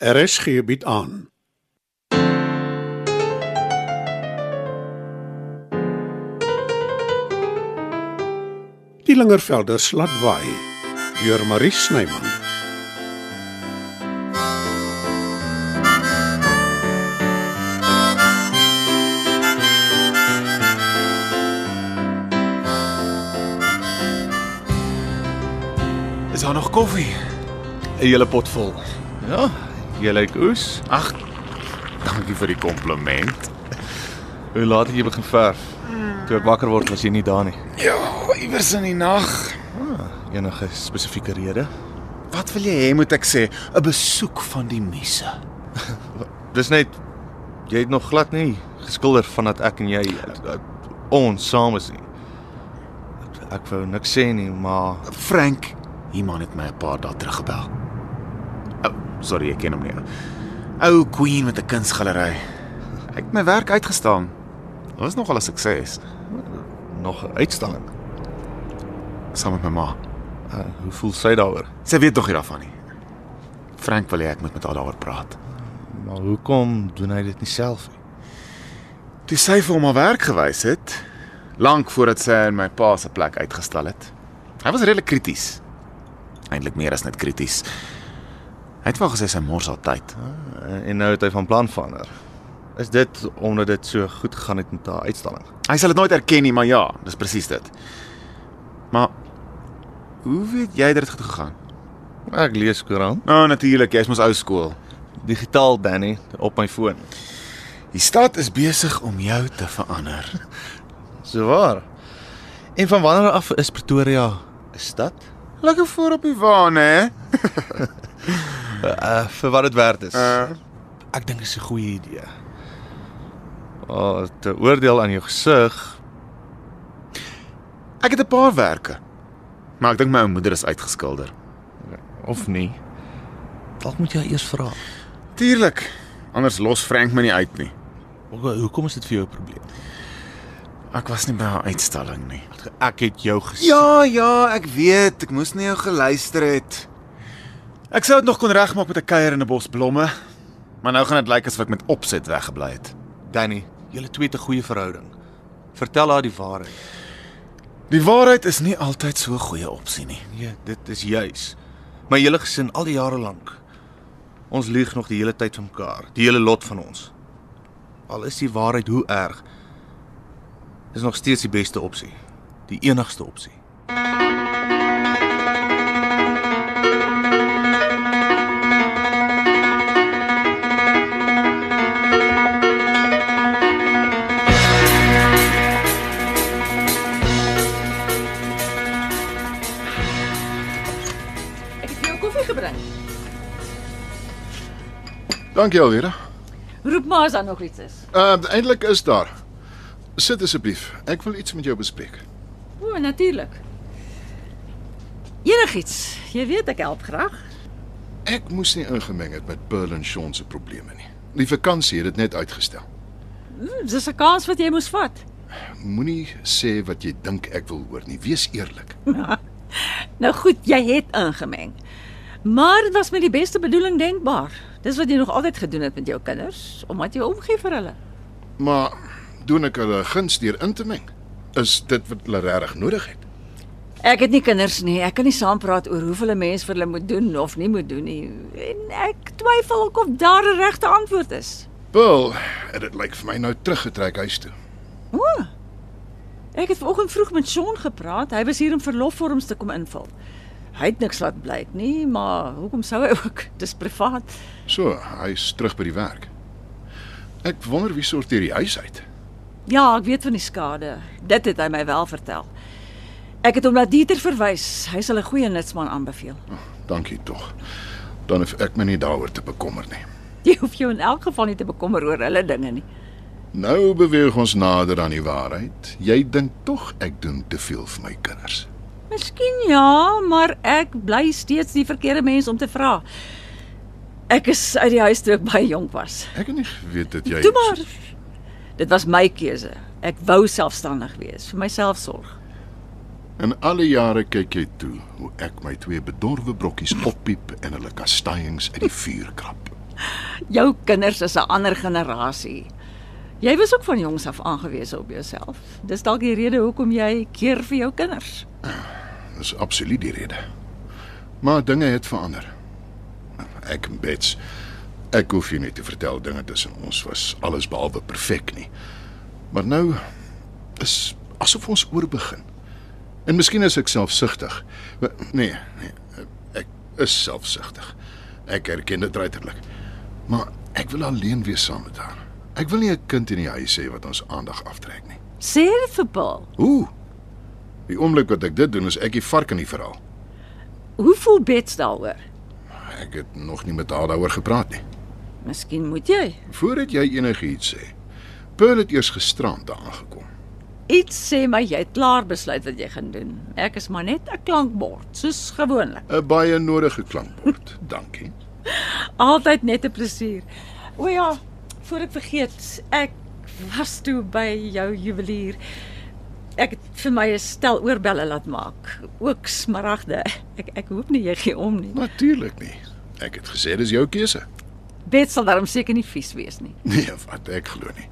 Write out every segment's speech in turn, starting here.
RSG bied aan. Die Lingervelder slatwaai deur Marie Snyman. Is daar nog koffie? 'n hele pot vol. Ja, jy lyk oes. Ag, dankie vir die kompliment. Hoe laat het jy begin verf? Toe ek wakker word was jy nie daar nie. Ja, iewers in die nag. Enige spesifieke rede? Wat wil jy hê moet ek sê? 'n Besoek van die muse. Dis net jy het nog glad nie geskilder vandat ek en jy uh, uh, ons saam is nie. Ek wou niks sê nie, maar Frank, iemand het my 'n paar dae terug gebel. Sorry, ek ken hom nie. Ou Queen met 'n kunsgalery. Ek het my werk uitgestaan. Dit was nogal 'n sukses. nog 'n uitstalling. Saam met my ma. Uh, hoe voel sy daaroor? Sy weet tog nie daarvan nie. Frank wil hê ek moet met haar daaroor praat. Maar hoekom doen hy dit nie self nie? Toe sy vir hom haar werk gewys het, lank voordat sy in my pa se plek uitgestal het. Hy was redelik krities. Eintlik meer as net krities. Hy het wel gesê sy mors haar tyd. Uh, en nou het hy van plan verander. Is dit omdat dit so goed gegaan het met haar uitstalling? Hy sal dit nooit erken nie, maar ja, dis presies dit. Maar hoe weet jy dat dit goed gegaan? Ek lees koerant. Nou natuurlik, jy's mos ou skool. Digitaal Danny op my foon. Die stad is besig om jou te verander. So waar. En van wanneer af is Pretoria 'n stad? Lekker voor op die waan, hè? Uh vir wat dit werd is. Uh, Ek dink dit is 'n goeie idee. Oh, te oordeel aan jou gesig. ek het 'n paar werke. Maar ek dink my moeder is uitgeskilder. of nie. Dalk moet jy eers vra. Tuurlik. Anders los Frank my nie uit nie. Hoe hoekom is dit vir jou 'n probleem? Ek was nie by haar uitstalling nie. Ek het jou gesien. Ja, ja, ek weet, ek moes nie jou geluister het. Ek sou dit nog kon regmaak met 'n kuier en 'n bos blomme. Maar nou gaan dit lyk asof ek met opset weggebly het. Danny, julle twee het 'n goeie verhouding. Vertel haar die waarheid. Die waarheid is nie altyd so 'n goeie opsie nie. Nee, dit is juis. My hele gesin al die jare lank. Ons lieg nog die hele tyd vir mekaar, die hele lot van ons. Al is die waarheid hoe erg, is nog steeds die beste opsie, die enigste opsie. Dankie Alvera. Roep maar as daar nog iets is. Uh eintlik is daar. Sit asseblief. Ek wil iets met jou bespreek. O, natuurlik. Enigiets. Jy weet ek help graag. Ek moes nie ingemeng het met Pearl en Sean se probleme nie. Die vakansie het dit net uitgestel. Hm, Dis 'n kans wat jy moes vat. Moenie sê wat jy dink ek wil hoor nie. Wees eerlik. Nou goed, jy het ingemeng. Maar dit was met die beste bedoeling denkbaar. Dis wat jy nog altyd gedoen het met jou kinders, omdat jy omgee vir hulle. Maar doen ek hulle guns deur in te meng? Is dit wat hulle regtig nodig het? Ek het nie kinders nie. Ek kan nie saampraat oor hoeveel 'n mens vir hulle moet doen of nie moet doen nie. En ek twyfel ook of daar 'n regte antwoord is. Pearl, het dit lyk vir my nou teruggetrek huis toe. O. Ek het vanoggend vroeg met Sean gepraat. Hy was hier om verlofvorms te kom invul. Hy het niks laat blyk nie, maar hoekom sou hy ook? Dis privaat. So, hy's terug by die werk. Ek wonder wie sorteer die huis uit. Ja, ek weet van die skade. Dit het hy my wel vertel. Ek het hom na Dieter verwys. Hy sal 'n goeie nutsman aanbeveel. Dankie tog. Dan hoef ek my nie daaroor te bekommer nie. Jy hoef jou in elk geval nie te bekommer oor hulle dinge nie. Nou beweeg ons nader aan die waarheid. Jy dink tog ek doen te veel vir my kinders. Miskien ja, maar ek bly steeds die verkeerde mens om te vra. Ek is uit die huis toe ek baie jonk was. Ek het nie geweet dat jy Toe maar. Dit was my keuse. Ek wou selfstandig wees, vir myself sorg. In alle jare kyk jy toe hoe ek my twee bedorwe brokkies oppiep en hulle kastanjings uit die vuur krap. Jou kinders is 'n ander generasie. Jy was ook van jongs af aangewese op jouself. Dis dalk die rede hoekom jy keer vir jou kinders. Dis absoluut die rede. Maar dinge het verander. Ek en Bets, ek hoef jou nie te vertel dinge tussen ons was alles behalwe perfek nie. Maar nou is asof ons oorbegin. En miskien is ek selfsugtig. Nee, nee, ek is selfsugtig. Ek erken dit ruiterlik. Maar ek wil alleen wees saam met haar. Ek wil nie 'n kind in die huis hê wat ons aandag aftrek nie. Sê dit vir Paul. Hoe? Die oomblik wat ek dit doen, is ek die vark in die verhaal. Hoe voel Bets daaroor? Ek het nog nie met haar daaroor gepraat nie. Miskien moet jy Voordat jy enigiets sê. Pearl het eers gisterand daar aangekom. iets sê my jy het klaar besluit wat jy gaan doen. Ek is maar net 'n klankbord, soos gewoonlik. 'n Baie nodige klankbord. Dankie. Altyd net 'n plesier. O ja, voor ek vergeet, ek was toe by jou juwelier. Ek het vir my 'n stel oorbelle laat maak, ook smaragde. Ek ek hoop nie jy gee om nie. Natuurlik nie. Ek het gesê dis jou keuse. Bet sal daarom seker nie vies wees nie. Nee, wat ek glo nie.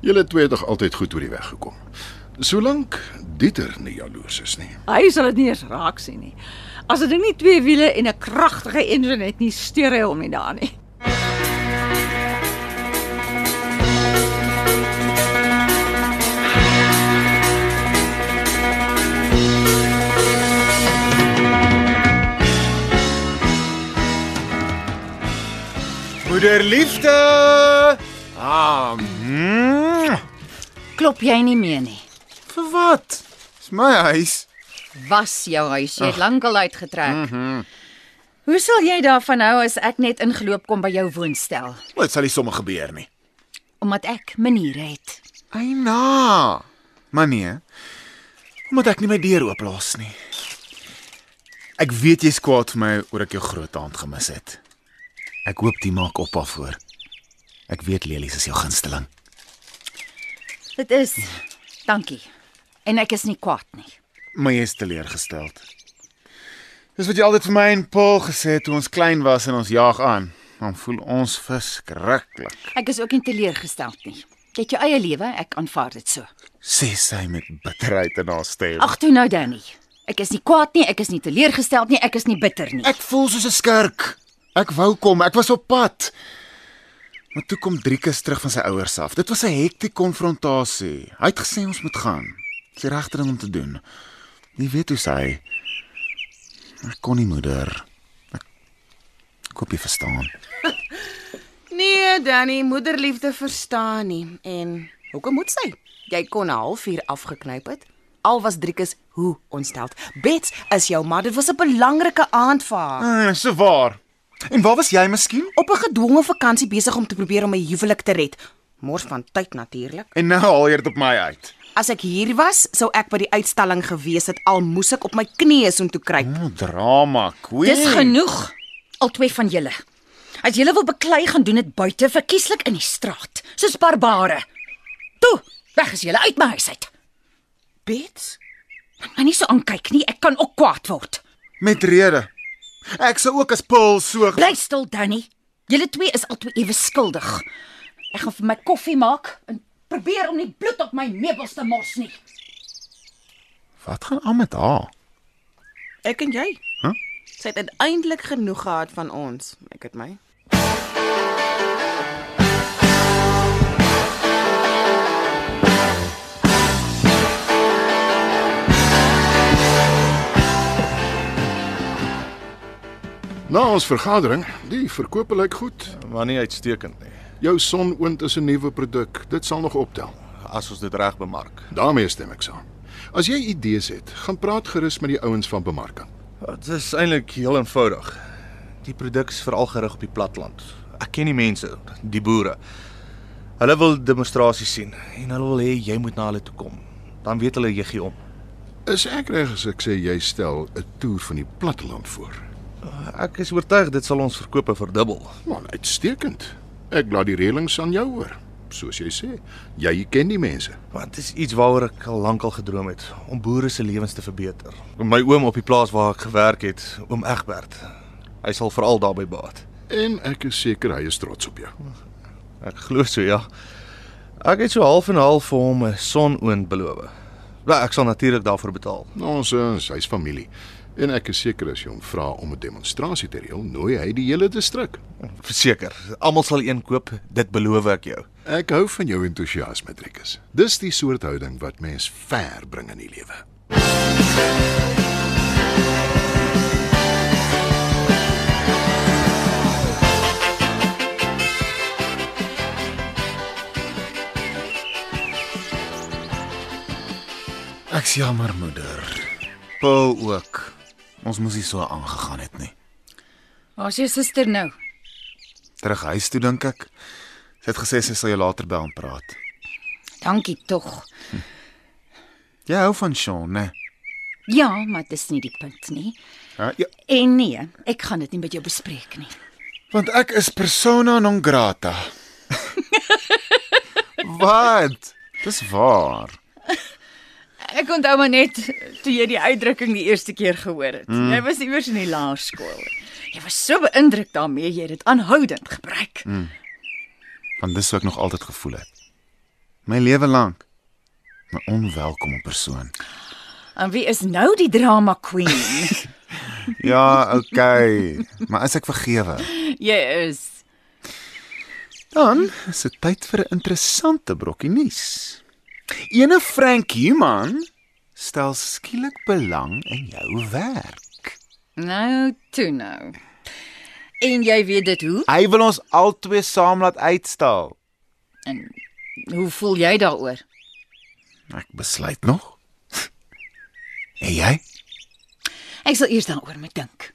Julle twee het tog altyd goed oor die weg gekom. Solank Dieter nie jaloers is nie. Hy sal dit nie eens raak sien nie. As dit nie twee wiele en 'n kragtige engine het nie, steur hy hom nie daar nie. Moederliefde. Ah, mm, Klop jy nie meer nie. vir wat? Dis my huis. Was jou huis, jy het lankal uitgetrek. Mm -hmm. Hoe sal jy daarvan hou as ek net ingeloop kom by jou woonstel? Wat sal nie sommer gebeur nie. Omdat ek maniere het. Eina. Maar nee. Omdat ek nie my deur ooplos nie. Ek weet jy's kwaad vir my oor ek jou groot aand gemis het. Ek hoop jy maak op daarvoor. Ek weet Lelies is jou gunsteling. Dit is. Dankie. En ek is nie kwaad nie. Maar jy is teleurgesteld. Dis wat jy altyd vir my en Paul gesê het toe ons klein was en ons jag aan. Dan voel ons verskriklik. Ek is ook nie teleurgesteld nie. Jy het jou eie lewe, ek aanvaar dit so. Sê sy met bitterheid in haar stem. Ag toe nou Danny. Ek is nie kwaad nie, ek is nie teleurgesteld nie, ek is nie bitter nie. Ek voel soos 'n skurk. Ek wou kom, ek was op pad. Maar toe kom Driekus terug van sy ouers af. Dit was 'n hektiese konfrontasie. Hy het gesê ons moet gaan. Dis die regte ding om te doen. Jy weet hoe sy Ek kon nie moeder. Ek hoop jy verstaan. Nee, Danny, moederliefde verstaan nie. En hoekom moet sy? Jy kon 'n halfuur afgeknyp het. Al was Driekus hoe ontsteld. Bets is jou ma. Dit was 'n belangrike aand vir haar. Ah, so waar. En waar was jy miskien? Op 'n gedwonge vakansie besig om te probeer om my huwelik te red. Mors van tyd natuurlik. En nou haal jy dit op my uit. As ek hier was, sou ek by die uitstalling gewees het al moes ek op my knieë soontoe kruip. O, drama, queen. Dis genoeg. Al twee van julle. As julle wil beklei gaan doen dit buite, verkieslik in die straat, soos barbare. Toe, weg is julle uit my huis uit. Bets? Maar nie so aankyk nie, ek kan ook kwaad word. Met rede. Ek sou ook as Paul so Bly stil, Danny. Julle twee is albei ewe skuldig. Ek gaan vir my koffie maak en probeer om nie bloed op my meubels te mors nie. Wat gaan aan met haar? Ek en jy? Huh? Sy het uiteindelik genoeg gehad van ons. Ek het my. Na ons vergadering, die verkope lyk goed. Maar nie uitstekend nie. Jou sonoond is 'n nuwe produk. Dit sal nog optel. As ons dit reg bemark. daarmee stem ek saam. As jy idees het, gaan praat gerus met die ouens van bemarking. Dit is eintlik heel eenvoudig. Die produk is veral gerig op die platland. Ek ken die mense, die boere. Hulle wil demonstrasies sien en hulle wil hê jy moet na hulle toe kom. Dan weet hulle jy gee om. Is ek reg as ek sê jy stel 'n toer van die platteland voor? Ek is oortuig dit sal ons verkope verdubbel. Man, uitstekend. Ek laat die reëlings aan jou oor. Soos jy sê, jy ken die mense. Want dit is iets waaroor ek al lank al gedroom het om boere se lewens te verbeter. My oom op die plaas waar ek gewerk het, oom Egbert. Hy sal veral daarbey baat. En ek is seker hy is trots op jou. Ek glo so ja. Ek het so half en half vir hom 'n sonoond beloof. Wel, ek sal natuurlik daarvoor betaal. Ons is hy's familie. En ek is seker as jy hom vra om 'n demonstrasie te reël, nooi hy die hele distrik. Verseker, almal sal een koop, dit beloof ek jou. Ek hou van jou entoesiasme, Driekus. Dis die soort houding wat mens ver bring in die lewe. Ek's jammer, moeder. Paul ook. Ons moes nie so aangegaan het nie. Waar's jou suster nou? Terug huis toe dink ek. Sy het gesê sy sal jou later bel en praat. Dankie tog. Jy hou van Sean, né? Ja, maar dis nie die punt nie. Ja, ja, En nee, ek gaan dit nie met jou bespreek nie. want ek is persona non grata. Wat? Dis waar. Ek onthou maar net toe jy die uitdrukking die eerste keer gehoor het. Mm. Jy was iewers in die laerskool. Jy was so beïndruk daarmee jy dit aanhoudend gebruik. Mm. Want dis hoe ek nog altyd gevoel het. My lewe lank. 'n Onwelkome persoon. En wie is nou die drama queen? Ja, okay. Maar is ek vergewe? jy is. Dan is dit tyd vir 'n interessante brokkie nuus. Ene Frank Human stel skielik belang in jou werk. Nou, toe nou. En jy weet dit hoe? Hy wil ons albei saam laat uitstal. En hoe voel jy daaroor? Ek besluit nog. En jy? Ek sal eers daaroor moet dink.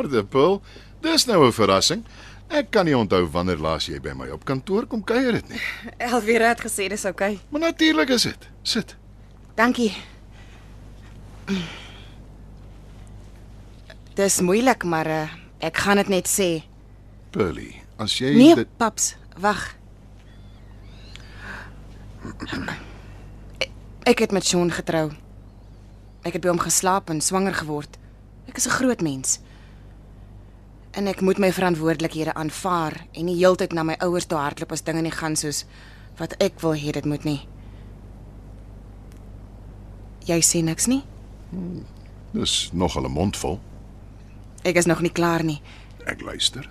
Aardappel, dis nou 'n verrassing. Ek kan nie onthou wanneer laas jy by my op kantoor kom kuier het nie. Elvira het gesê dis oukei. Okay. Maar natuurlik is dit. Sit. Dankie. Dis moeilik, maar uh, ek gaan dit net sê. Pearly, as jy Nee, dit paps, wag. Ek- het met Sean getrou. Ek het by hom geslaap en swanger geword. Ek is 'n groot mens. En ek moet my verantwoordelikhede aanvaar en nie heeltyd na my ouers toe hardloop as dinge nie gaan soos wat ek wil hê dit moet nie. Jy sê niks nie? dis nogal 'n mond vol. Ek is nog nie klaar nie. Ek luister.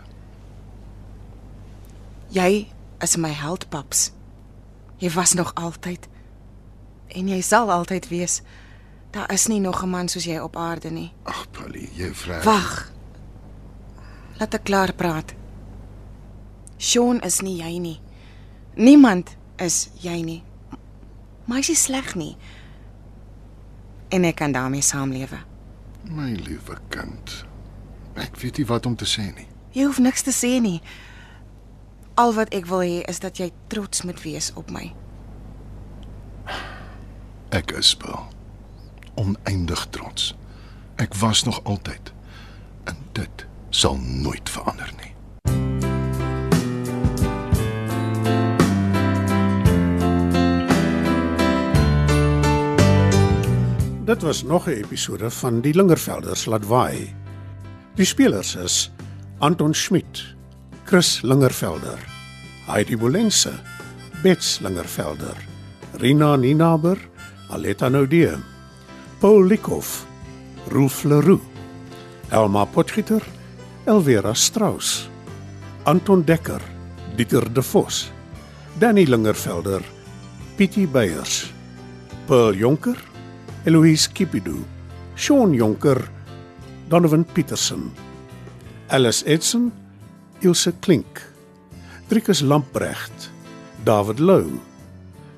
Jy is my held, paps. Jy was nog altyd en jy sal altyd wees. Daar is nie nog 'n man soos jy op aarde nie. Ag, Pearly, jy vra. Wag. Laat ek klaar praat. Sean is nie jy nie. Niemand is jy nie. Maar hy is nie sleg nie. En ek kan daarmee saamlewe. My liewe kind. Ek weet nie wat om te sê nie. Jy hoef niks te sê nie. Al wat ek wil hê is dat jy trots moet wees op my. Ek is Bill. Oneindig trots. Ek was nog altyd. En dit sal nooit verander nie. Dit was nog 'n episode van Die Lingervelders laat waai. Die spelers is Anton Schmidt, Chris Lingervelder, Heidi Molense, Bets Lingervelder, Rina Ninaber, Aletta Noudee, Paul Likhoff, Rolf Leroux, Elma Potgieter, Elvera Strauss, Anton Dekker, Dieter De Vos, Danny Lingervelder, Pietie Beyers, Pearl Jonker, Eloise Kipidu, Sean Jonker, Donovan Petersen, Alice Edson, Ilse Klink, Driekus Lamprecht, David Lou,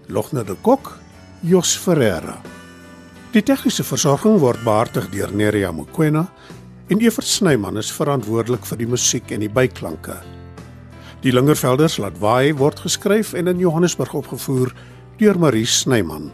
Logner de Kok, Jos Ferreira. Die tegniese versorging word behartig deur Neriya Mukwena en Evert Snyman is verantwoordelik vir die musiek en die byklanke. Die Lingervelders laat waai word geskryf en in Johannesburg opgevoer deur Marie Snyman.